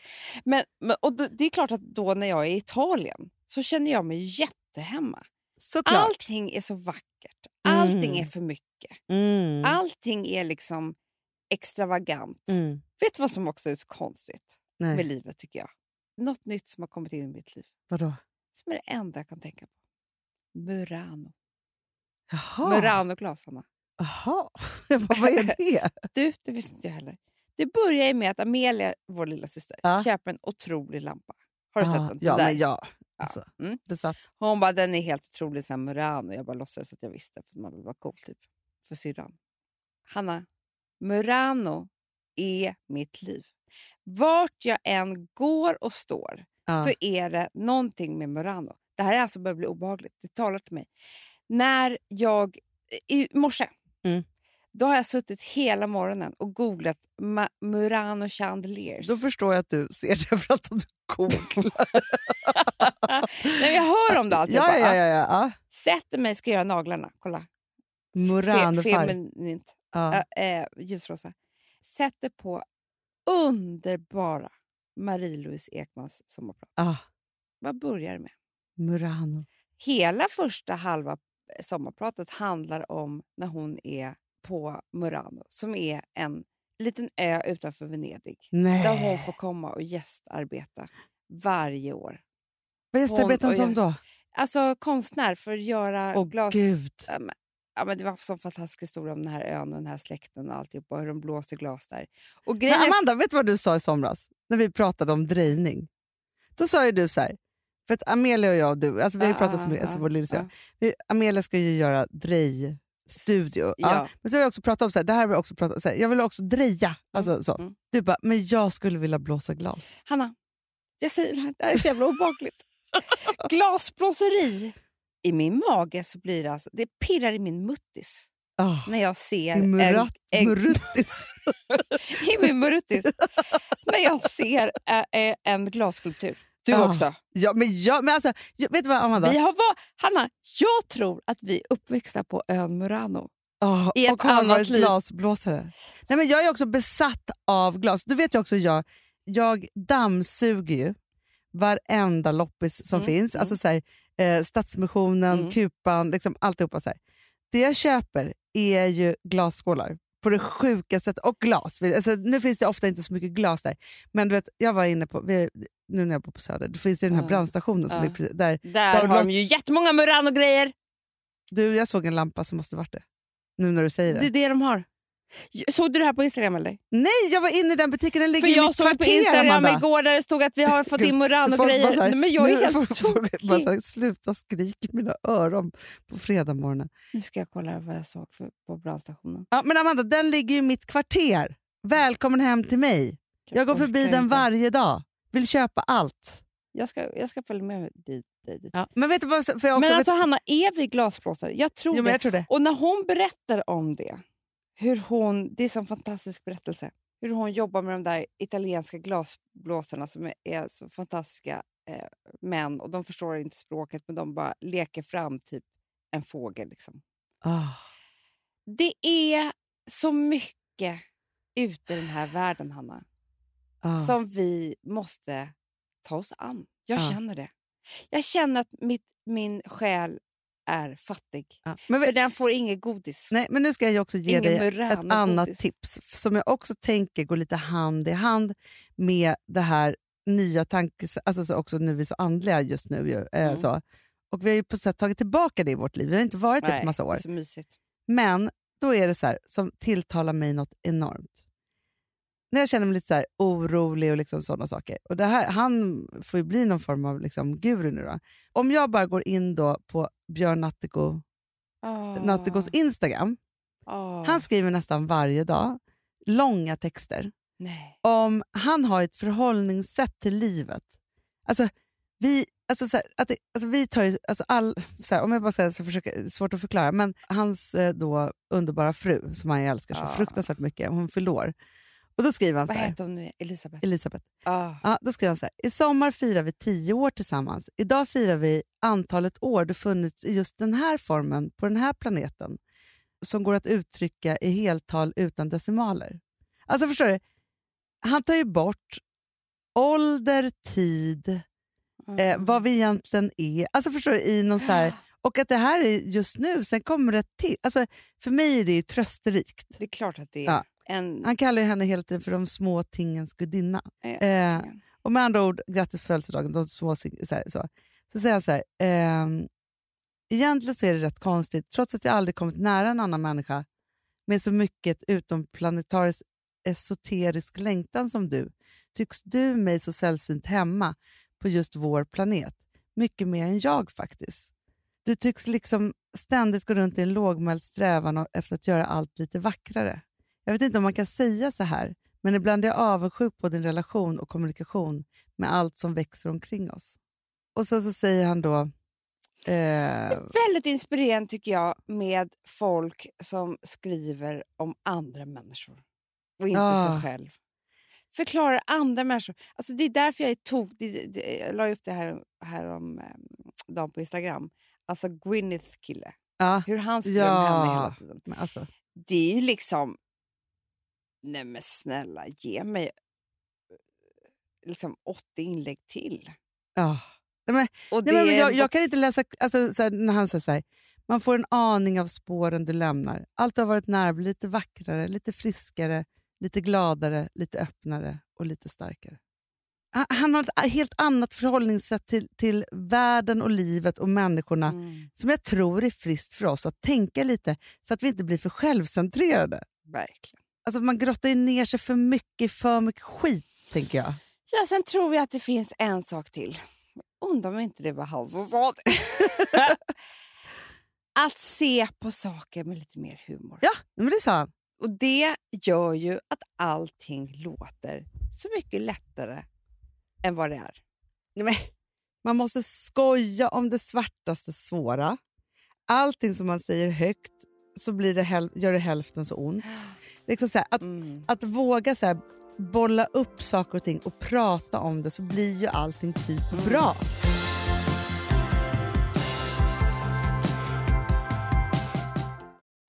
Men, men, och då, det är klart att då när jag är i Italien så känner jag mig jättehemma. Såklart. Allting är så vackert. Allting Mm. är för mycket. Mm. Allting är liksom extravagant. Mm. Vet du vad som också är så konstigt Nej. med livet tycker jag? Något nytt som har kommit in i mitt liv. Vadå? Som är det enda jag kan tänka på. Murano. Jaha. Murano-glas, Hanna. Jaha. Vad är det? Du, det visste inte jag heller. Det börjar med att Amelia, vår lilla syster, Ja. köper en otrolig lampa. Har du Ah, sett den? Den Ja, där. men ja. Ja. Alltså, Mm. besatt. Hon bara, den är helt otrolig, så här Murano. Jag bara låtsades att jag visste, för man vill vara cool typ. För syrran. Hanna, Murano är mitt liv. Vart jag än går och står Ja. så är det någonting med Murano. Det här är alltså börjar bli obehagligt. Det talar till mig. När jag, i morse, Mm. då har jag suttit hela morgonen och googlat Ma- Murano chandeliers. Då förstår jag att du ser det för att du googlar. Nej, jag hör om det alltid. Ja, ja, ja, ja, ja. Sätter mig, ska göra naglarna. Kolla. Fe- Murano-färg. Feminint. Ja. Ä- eh, ljusrosa. Sätter på underbara Marie-Louise Ekmans sommarprat. Ah, Vad börjar det med? Murano. Hela första halva sommarpratet handlar om när hon är på Murano, som är en liten ö utanför Venedig. Nej. Där hon får komma och gästarbeta varje år. Vad gästarbetar hon hon som då? Alltså konstnär för att göra Åh glas... gud. Ja, men, ja, men det var en sån fantastisk historia om den här ön och den här släkten och alltihopa, och hur de blåste glas där. Och Men grejen Amanda, vet du vad du sa i somras när vi pratade om drejning? Då sa ju du så här, för att Amelia och jag och du, alltså vi har ju pratat så mycket, alltså vår. Vi- Amelia ska ju göra drejstudio. Ja. Ja. Men så har vi också pratat om, så här, det här har vi också pratat så här, jag vill också dreja. Alltså, så. mm. Du bara, men jag skulle vilja blåsa glas. Hanna, jag säger det här, det här är så jävla obehagligt. Glasblåseri. I min mage så blir det alltså, det pirrar i min muttis Oh, när jag ser I en, murat, en, muruttis. i min muruttis. när jag ser ä, en glasskulptur. Du Ja. också. ja, men jag, men alltså, jag, vet du vad Amanda? Vi har var, Hanna, jag tror att vi är uppväxta på ön Murano. Oh, i ett och har annat varit liv. glasblåsare. Nej, men jag är också besatt av glas. Du vet ju också jag, jag dammsuger ju varenda loppis som Mm, finns. mm. Alltså så här, eh, Stadsmissionen, Mm. Kupan, liksom alltihopa. Så här. Det jag köper är ju glasskålar på det sjukaste sättet. Och glas. Alltså, nu finns det ofta inte så mycket glas där. Men du vet, jag var inne på, vi, nu när jag bor på Söder, då finns det den här Ja. brandstationen. Som ligger precis, där, Där Där har de ju jättemånga Murano-grejer. du, jag såg en lampa som måste varit det. Nu när du säger det. Det är det de har. Såg du det här på Instagram eller? Nej, jag var inne i den butiken. Den ligger För i jag mitt såg på kvarter, Instagram Amanda. igår där det stod att vi har fått in Murano-grejer. här, Nej, Men jag är helt folk bara här, Sluta skrik i mina öron på fredagmorgonen. Nu ska jag kolla vad jag såg för, på brandstationen. Ja, men Amanda, den ligger i mitt kvarter. Välkommen hem till mig. Jag går förbi den varje dag. Vill köpa allt. Jag ska, jag ska följa med dit. dit. Ja. Men vet du vad för jag också Men vet, alltså Hanna, är vi glasblåsare? Jag tror jo, jag tror det. Och när hon berättar om det, hur hon, det är en sån fantastisk berättelse. Hur hon jobbar med de där italienska glasblåsarna som är, så fantastiska eh, män. Och de förstår inte språket men de bara leker fram typ en fågel. Liksom. Ah. Det är så mycket ute i den här världen, Hanna, Ah. som vi måste ta oss an. Jag Ja. känner det. Jag känner att mitt, min själ är fattig. Ja. Men, För den får inget godis. nej, men nu ska jag också ge Ingen dig ett annat godis. tips som jag också tänker går lite hand i hand med det här nya tankes... Alltså så också nu är vi så andliga just nu. Ju, eh, Mm. så. Och vi har ju på sätt tagit tillbaka det i vårt liv. Vi har inte varit det på Nej, massa år. Men då är det så här, som tilltalar mig något enormt. När jag känner mig lite så här orolig och liksom sådana saker. Och det här, han får ju bli någon form av liksom guru nu då. Om jag bara går in då på Björn Nattiko, Oh, Nattikos Instagram. Han skriver nästan varje dag långa texter Nej. om han har ett förhållningssätt till livet. Alltså, vi, alltså, så här, att det, alltså, vi tar ju, alltså, all, så här, om jag bara säger så försöker, svårt att förklara, men hans eh, då underbara fru som han älskar så Ja. fruktansvärt mycket, hon förlorar. Och då skriver han så Vad här, heter hon nu? Elisabeth? Elisabeth. Ah. Ja, då skriver han så här, i sommar firar vi tio år tillsammans. Idag firar vi antalet år du funnits i just den här formen på den här planeten som går att uttrycka i heltal utan decimaler. Alltså förstår du? Han tar ju bort ålder, tid, eh, vad vi egentligen är. Alltså förstår du? I någon så här, och att det här är just nu, sen kommer det till. Alltså, för mig är det ju trösterikt. Det är klart att det är Ja. En... Han kallar ju henne hela tiden för de små tingens gudinna. Eh, Och med andra ord, grattis på födelsedagen. De små, så, här, så. så säger han så här, ehm, egentligen så är det rätt konstigt, trots att jag aldrig kommit nära en annan människa med så mycket utomplanetarisk esoterisk längtan som du, tycks du mig så sällsynt hemma på just vår planet. Mycket mer än jag faktiskt. Du tycks liksom ständigt gå runt i en lågmäld strävan efter att göra allt lite vackrare. Jag vet inte om man kan säga så här, men ibland är jag avundsjuk på din relation och kommunikation med allt som växer omkring oss. Och sen så säger han då... Eh, Väldigt inspirerande tycker jag med folk som skriver om andra människor och inte Ja. sig själv. Förklarar andra människor. Alltså det är därför jag det, jag la upp det här, här om eh, dagen på Instagram. Alltså Gwyneth kille. ja, Hur han skriver om henne Ja. hela tiden. men alltså, Det är ju liksom... Nej men snälla, ge mig eh, liksom 80 inlägg till. ja. Och Nej, men är jag, jag kan inte läsa... Alltså, så här, när han säger så här, man får en aning av spåren du lämnar. Allt har varit blir lite vackrare, lite friskare, lite gladare, lite öppnare och lite starkare. Han, han har ett helt annat förhållningssätt till, till världen och livet och människorna Mm. som jag tror är friskt för oss att tänka lite så att vi inte blir för självcentrerade. Verkligen. Alltså man grottar ju ner sig för mycket i för mycket skit, tänker jag. Ja, sen tror jag att det finns en sak till. Undrar om inte det var han som sa det. att se på saker med lite mer humor. Ja, men det sa han. Och det gör ju att allting låter så mycket lättare än vad det är. Men, man måste skoja om det svartaste svåra. Allting som man säger högt så blir det gör det hälften så ont. Liksom så här, att, Mm. att våga så här, bolla upp saker och ting och prata om det så blir ju allting typ Mm. bra.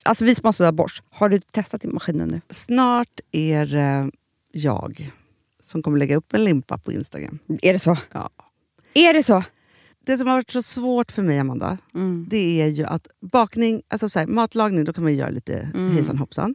Alltså vi sponsrar av Bosch. Har du testat i maskinen nu? Snart är det jag som kommer lägga upp en limpa på Instagram. Är det så? Ja. Är det så? Det som har varit så svårt för mig, Amanda, Mm. det är ju att bakning, alltså så här, matlagning, då kan man ju göra lite Mm. hejsan hoppsan.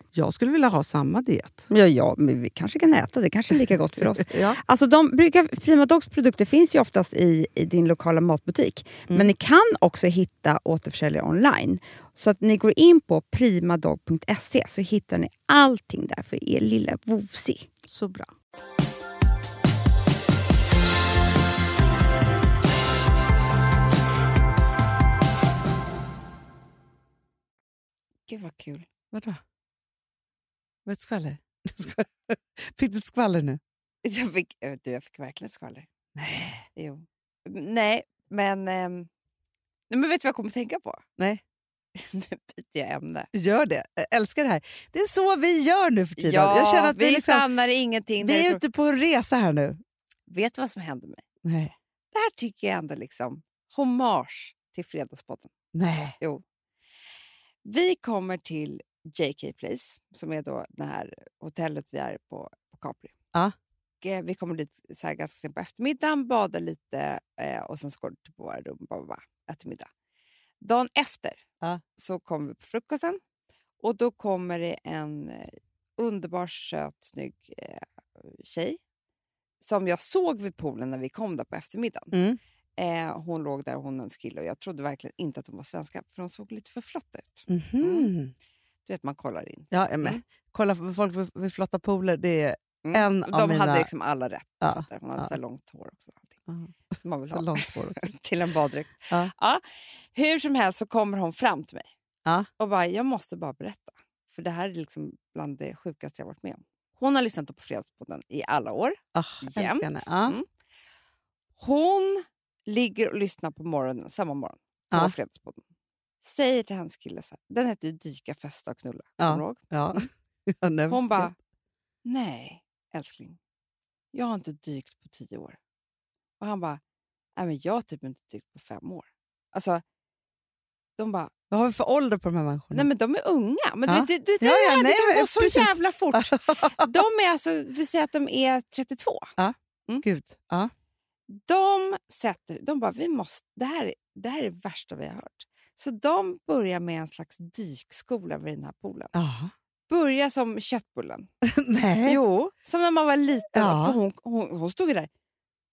Jag skulle vilja ha samma diet. Ja, ja, men vi kanske kan äta det. kanske är lika gott för oss. Ja. Alltså de brukar, Prima Dogs produkter finns ju oftast i, i din lokala matbutik. Mm. Men ni kan också hitta återförsäljare online. Så att ni går in på primadog.se så hittar ni allting där för er lilla vovsi. Så bra. Gud vad kul. Vadå? Vad är ett skvaller? Fick du ett skvaller nu? Jag fick, äh, du, jag fick verkligen skvaller. Nej. Jo. Nej, men... nej, men vet du vad jag kommer att tänka på? Nej. nu byter jag ämne. Gör det. Jag älskar det här. Det är så vi gör nu för tiden. Ja, jag känner att vi vi, liksom, stannar ingenting. vi är tror- ute på en resa här nu. Vet du vad som hände mig? Nej. Det här tycker jag ändå liksom hommage till Fredagspodden. Nej. Jo. Vi kommer till JK Place, som är då det här hotellet vi är på, på Capri. Ja. Och, eh, vi kommer dit så ganska sent på eftermiddagen, badar lite eh, och sen så går vi till våra rum och äter middag. Dagen efter Ja. så kommer vi på frukosten och då kommer det en eh, underbar, söt, snygg eh, tjej som jag såg vid poolen när vi kom där på eftermiddagen. Mm. Eh, hon låg där, hon och en kille och jag trodde verkligen inte att de var svenska för de såg lite för flotta ut. Mhm. Du vet, man kollar in. Ja, ja, men, Mm. Kolla, för folk vid- flotta pooler, det är... Mm. En Och av de mina- hade liksom alla rätt. Ja. Hon hade ja. så långt hår också. och Allting. Ja. Som man vill Så ha. till en baddräkt. Ja. Hur som helst så kommer hon fram till mig Ja. och bara, jag måste bara berätta. För det här är liksom bland det sjukaste jag varit med om. Hon har lyssnat på Fredagspodden i alla år. Älskar Jämt. Ja. Mm. Hon ligger och lyssnar på morgonen, samma morgon på Ja. Fredagspodden. Säger till hans kille så här, den heter ju Dyka, festa och knulla. Ja. Du? Ja. Mm. Ja, Hon bara, nej älskling, jag har inte dykt på tio år. Och han bara, nej men jag har typ inte dykt på fem år. Alltså, de bara, Vad har vi för ålder på de här människorna? nej men de är unga. Men Ja. du, det, det, Ja, ja, det, nej, kan gå så precis. jävla fort. De är alltså, vi säger att de är 32. Gud. Ja. De sätter, de bara, vi måste, det, här, är- det här är det värsta vi har hört. Så de börjar med en slags dykskola vid den här poolen. Ja. Börjar som köttbullen. nej. Jo, som när man var liten. Ja. För hon, hon, hon stod ju där.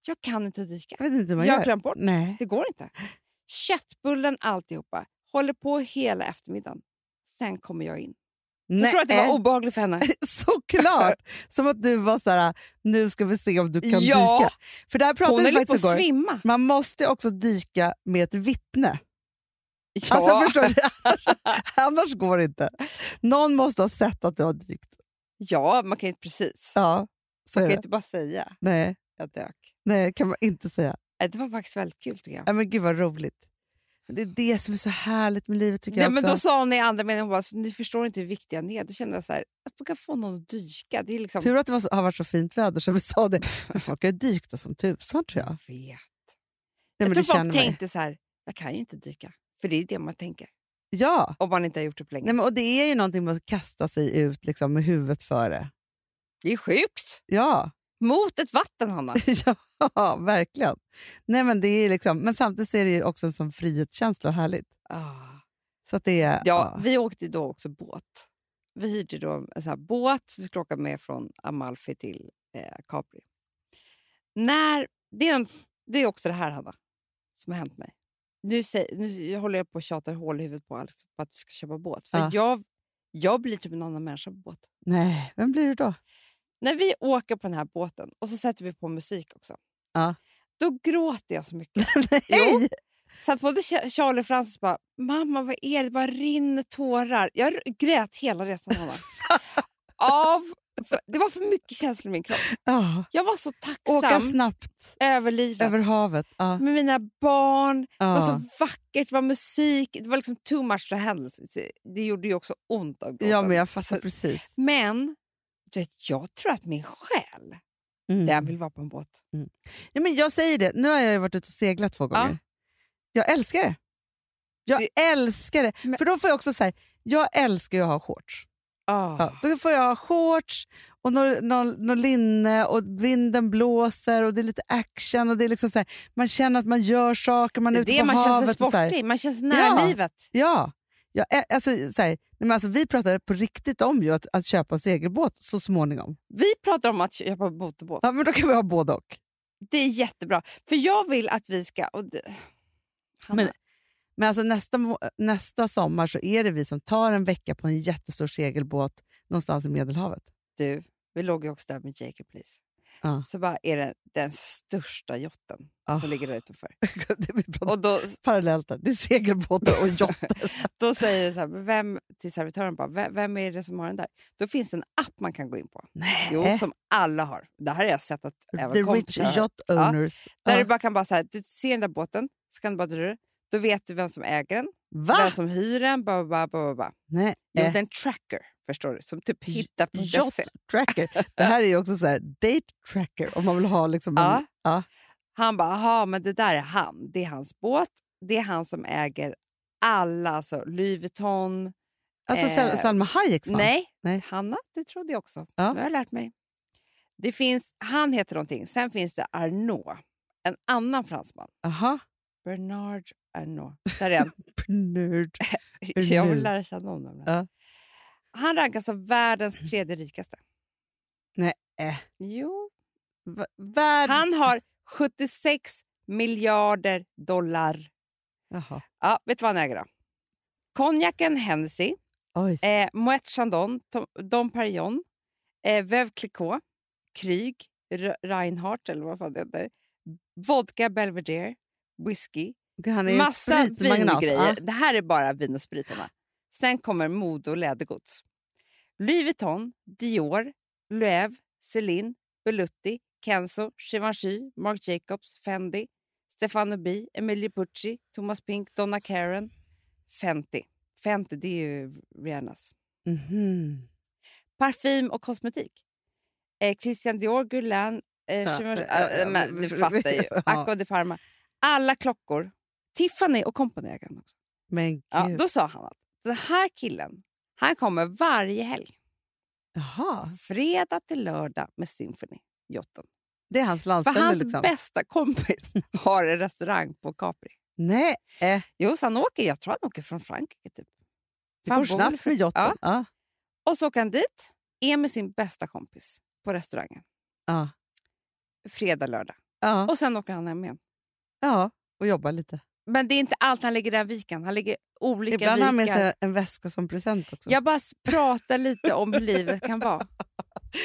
Jag kan inte dyka. Jag vet inte man Jag har glömt bort. Nej. Det går inte. Köttbullen alltihopa. Håller på hela eftermiddagen. Sen kommer jag in. Jag Nej. tror att det var obehagligt för henne. Såklart! Som att du var så här, nu ska vi se om du kan Ja. dyka. För där pratade Hon vi faktiskt att igår. svimma. Man måste också dyka med ett vittne. Ja. Alltså förstår du? Annars går det inte. Någon måste ha sett att du har dykt. ja, man kan inte precis. Ja, så Man kan inte bara säga Nej, jag dök. nej, kan man inte säga. Det var faktiskt väldigt kul tycker jag. Nej, men gud vad roligt. Det är det som är så härligt med livet tycker Nej, jag men då sa hon i andra meningen, hon bara, "Så ni förstår inte hur viktiga ni är. Då kände jag så här, att man kan få någon att dyka. Det är liksom... Tur att det var så, har varit så fint väder så vi sa det. Men folk har ju dykt och som tusan tror jag. Jag vet. Nej, jag tror folk tänkte så här, jag kan ju inte dyka. För det är det man tänker. Ja, Om man inte har gjort det på länge. Nej, men, och det är ju någonting med att kasta sig ut liksom, med huvudet före. Det är sjukt. Ja, Mot ett vatten, Hanna. ja verkligen. Nej, men, det är liksom, men samtidigt är det ju också en sån frihetskänsla och härligt. Ah. Så att det är, Ja, vi åkte då också båt. Vi hyrde då en sån båt. Vi skulle åka med från Amalfi till eh, Capri. När, det, är en, det är också det här, Hanna, som har hänt mig. Nu, säger, nu håller jag på att tjata hål i huvudet på Alex på att vi ska köpa båt. För Ja. jag, jag blir typ en annan människa på båt. Nej, vem blir du då? När vi åker på den här båten och så sätter vi på musik också. Ja. Då gråter jag så mycket. Nej! Jo. Så att både Ch- Charlie och Francis bara, mamma vad är det? Det bara rinner tårar. Jag grät hela resan. Av, det var för mycket känslor i min kropp. Ja. Jag var så tacksam Åka snabbt över livet. över havet. Ja. Med mina barn. Det var Ja. så vackert, det var musik. Det var liksom too much to handle. Det gjorde ju också ont att gråta. ja, men jag fattar precis. Men vet, jag tror att min själ, Mm. den vill vara på en båt. Ja, men jag säger det, nu har jag varit ute och seglat två Ja. gånger. Jag älskar det. Jag älskar det. Men- För då får jag också säga, jag älskar att ha shorts. Ah. Ja, då får jag ha shorts och något nå, nå linne och vinden blåser och det är lite action. och det är liksom så här, Man känner att man gör saker, man är är ute på man känner sig havet. och så här. sportig, man känns nära Ja. livet. Ja, ja alltså, så här, men alltså, vi pratade på riktigt om ju att, att köpa en segelbåt så småningom. Vi pratar om att köpa motorbåt. Ja, men då kan vi ha både och. Det är jättebra. För jag vill att vi ska... Och det, Men- Men alltså nästa, nästa sommar så är det vi som tar en vecka på en jättestor segelbåt någonstans i Medelhavet. du, vi låg ju också där med Jacob Please. Ja. Så bara är det den största jotten Ah. som ligger där utanför. Och då, parallellt där. Det är segelbåtar och yachter. då säger det så här, "Men vem, till servitören bara, "Vem- vem är det som har den där? Då finns det en app man kan gå in på. Nej. Jo, som alla har. Det här har jag sett att även The rich yacht owners. Där Ja. du bara kan bara så här, du ser den där båten, så kan du bara dra. Då vet du vem som äger den, Va? vem som hyr den, ba, ba, ba, ba. Nej. Jo, Eh, det är en tracker, förstår du, som typ hittar på Yacht tracker. Det här är ju också så här, date tracker om man vill ha liksom en, Ja. ja. Han bara, jaha, men det där är han. Det är hans båt. Det är han som äger alla, alltså Louis Vuitton. Alltså Eh, Sal- Salma Hayeks man. Nej, Nej. Hanna, det trodde jag också. Ja. Nu har jag lärt mig. Det finns, han heter någonting. Sen finns det Arnault, en annan fransman. Aha. Bernard Arnault. Där är han. Nörd. jag vill lära känna honom. Ja. Han rankas som världens tredje rikaste. Nej. eh. Jo. Värld... Han har 76 miljarder dollar. Jaha. Ja, vet du vad han äger då? Konjaken Hennessy, eh, Moet Chandon, Tom- Dom Perignon, eh, Veuve Clicquot, Kryg, Reinhardt eller vad fan det heter, vodka Belvedere, whisky, Han är massa vingrejer. Ja. Det här är bara vin och spritarna. Sen kommer mode och lädergods. Louis Vuitton, Dior, Loewe, Celine, Bellutti, Kenzo, Givenchy, Marc Jacobs, Fendi, Stefano B, Emilio Pucci, Thomas Pink, Donna Karen, Fenty. Fenty, det är ju Rihannas. Mhm. Parfym och kosmetik. Eh, Christian Dior, Guerlain, eh, Ja, ja, ja, eh, du fattar ju. Acqua di Parma. Alla klockor. Tiffany och Company äger den också. Men gud. Ja, då sa han att den här killen, han kommer varje helg. Jaha. Fredag till lördag med Symphony, jotten. Det är hans För landställe hans liksom. bästa kompis har en restaurang på Capri. Nej. Eh. Jo, så han åker, jag tror han åker från Frankrike typ. Det För går snabbt för- med yachten. Ja. Ja. Och så åker han dit, är med sin bästa kompis på restaurangen. Ja. Fredag, lördag. Ja. Och sen åker han hem igen. ja. Och jobbar lite. Men det är inte allt han lägger i den viken. Han lägger olika Ibland har han med vikar. sig en väska som present också. Jag bara pratar lite om hur livet kan vara.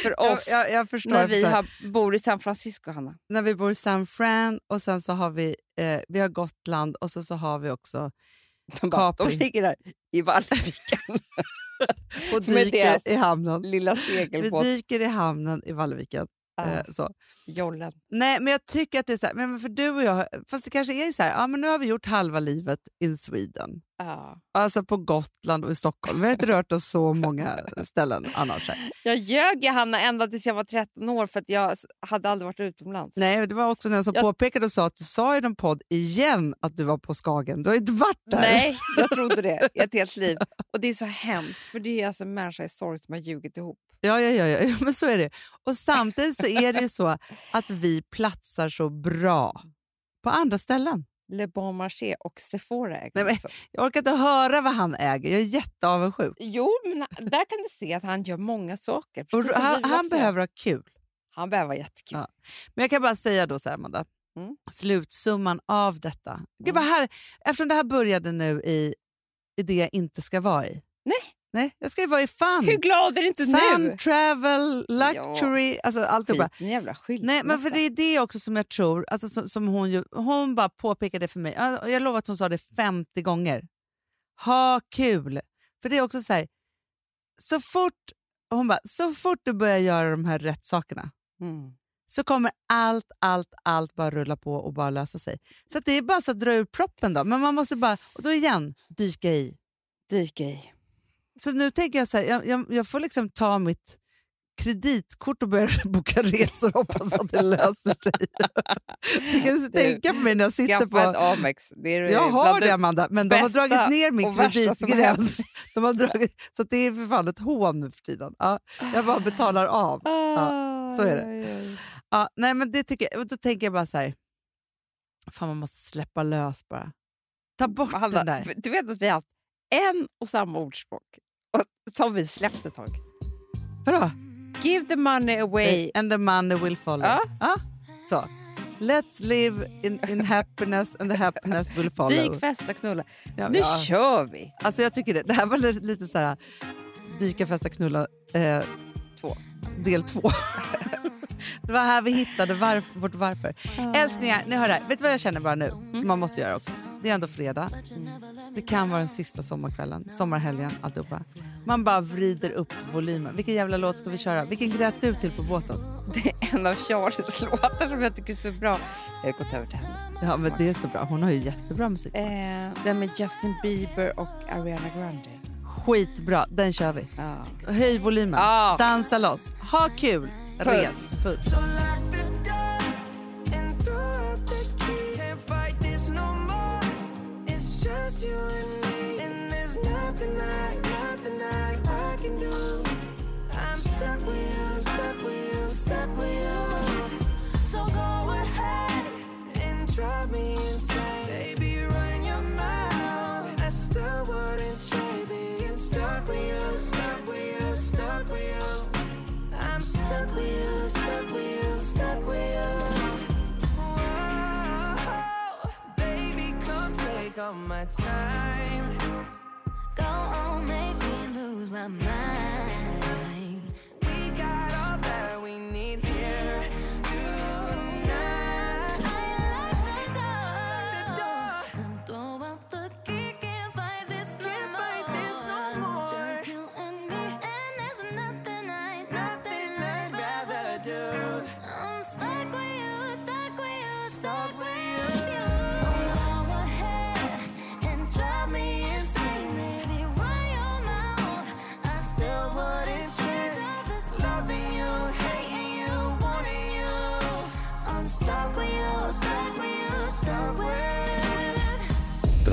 För oss jag, jag, jag förstår, när vi har, bor i San Francisco, Hanna. När vi bor i San Fran och sen så har vi, eh, vi har Gotland och så, så har vi också De, bara, de ligger där i Vallviken. och dyker i hamnen. lilla Vi segelbåt. dyker i hamnen i Vallviken. Ja, Eh, så. jollen. Nej, men jag tycker att det är så här, men för du och jag, fast det kanske är så här, ja men nu har vi gjort halva livet in Sweden. Ja. Alltså på Gotland och i Stockholm. Vi har inte rört oss så många ställen annars. Här. Jag ljög Hanna ända tills jag var 13 år för att jag hade aldrig varit utomlands. Nej, det var också den som Jag- påpekade och sa att du sa i någon podd igen att du var på Skagen. Du har inte varit där. Nej, jag trodde det i ett helt liv. Och det är så hemskt, för det är alltså en människa i sorg som har ljugit ihop. Ja, ja, ja, ja, men så är det. Och samtidigt så är det ju så att vi platsar så bra på andra ställen. Le Bon Marché och Sephora äger Nej, men- också. Jag orkar inte höra vad han äger. Jag är jätteavundsjuk. Jo, men där kan du se att han gör många saker. Och Han, han behöver ha kul. han behöver vara jättekul. Ja. Men jag kan bara säga då så här, Amanda. Mm. slutsumman av detta. Gud vad här, eftersom det här började nu i, i det jag inte ska vara i. Nej. Jag ska ju vara i fun. Hur glad är du inte Fun, nu? travel, luxury, alltså alltihopa. Jävla skilsmässa. Nej, men för det är det också som jag tror, alltså som, som hon, ju, hon bara påpekade för mig, jag, lovar att hon sa det 50 gånger. Ha kul! För det är också så här, så fort, hon bara, så fort du börjar göra de här rätt sakerna Mm. så kommer allt, allt, allt bara rulla på och bara lösa sig. Så det är bara så att dra ur proppen då. Men man måste bara, och då igen, dyka i. Dyka i. Så nu tänker jag så här, jag, jag, jag får liksom ta mitt kreditkort och börja boka resor och hoppas att det löser sig. Jag kan tänka på mig när jag sitter Skaffa ett på... Amex. Det är Jag har det Amanda, men de har dragit ner min kreditgräns. De har dragit, så det är för fan ett hån nu för tiden. Ja, jag bara betalar av. Ja, så är det. Ja, nej, men det tycker jag, då tänker jag bara så här, fan man måste släppa lös bara. Ta bort Hanna, den där. Du vet att vi har haft en och samma ordspråk har vi släppt ett tag. Vadå? Give the money away. And the money will follow. Ja. Ja, så. Let's live in, in happiness and the happiness will follow. Dyk, festa, knulla. Ja, Nu ja. kör vi! Alltså jag tycker det. Det här var lite, lite så här, dyka, festa, knulla eh, Två. del två. det var här vi hittade varf, vårt varför. Älsklingar, ni hör det här. Vet du vad jag känner bara nu? Som man måste göra också. Det är ändå fredag. Det kan vara den sista sommarkvällen, sommarhelgen, alltihopa. Man bara vrider upp volymen. Vilken jävla låt ska vi köra? Vilken grät du till på båten? Det är en av Charlies låtar som jag tycker är så bra. Jag har gått över till hennes musik. Ja, men det är så bra. Hon har ju jättebra musik. Eh, den med Justin Bieber och Ariana Grande. Skitbra, den kör vi. Ja. Höj volymen, Ja. dansa loss, ha kul. Puss. Ren. Puss. Take all my time. Go on, make me lose my mind.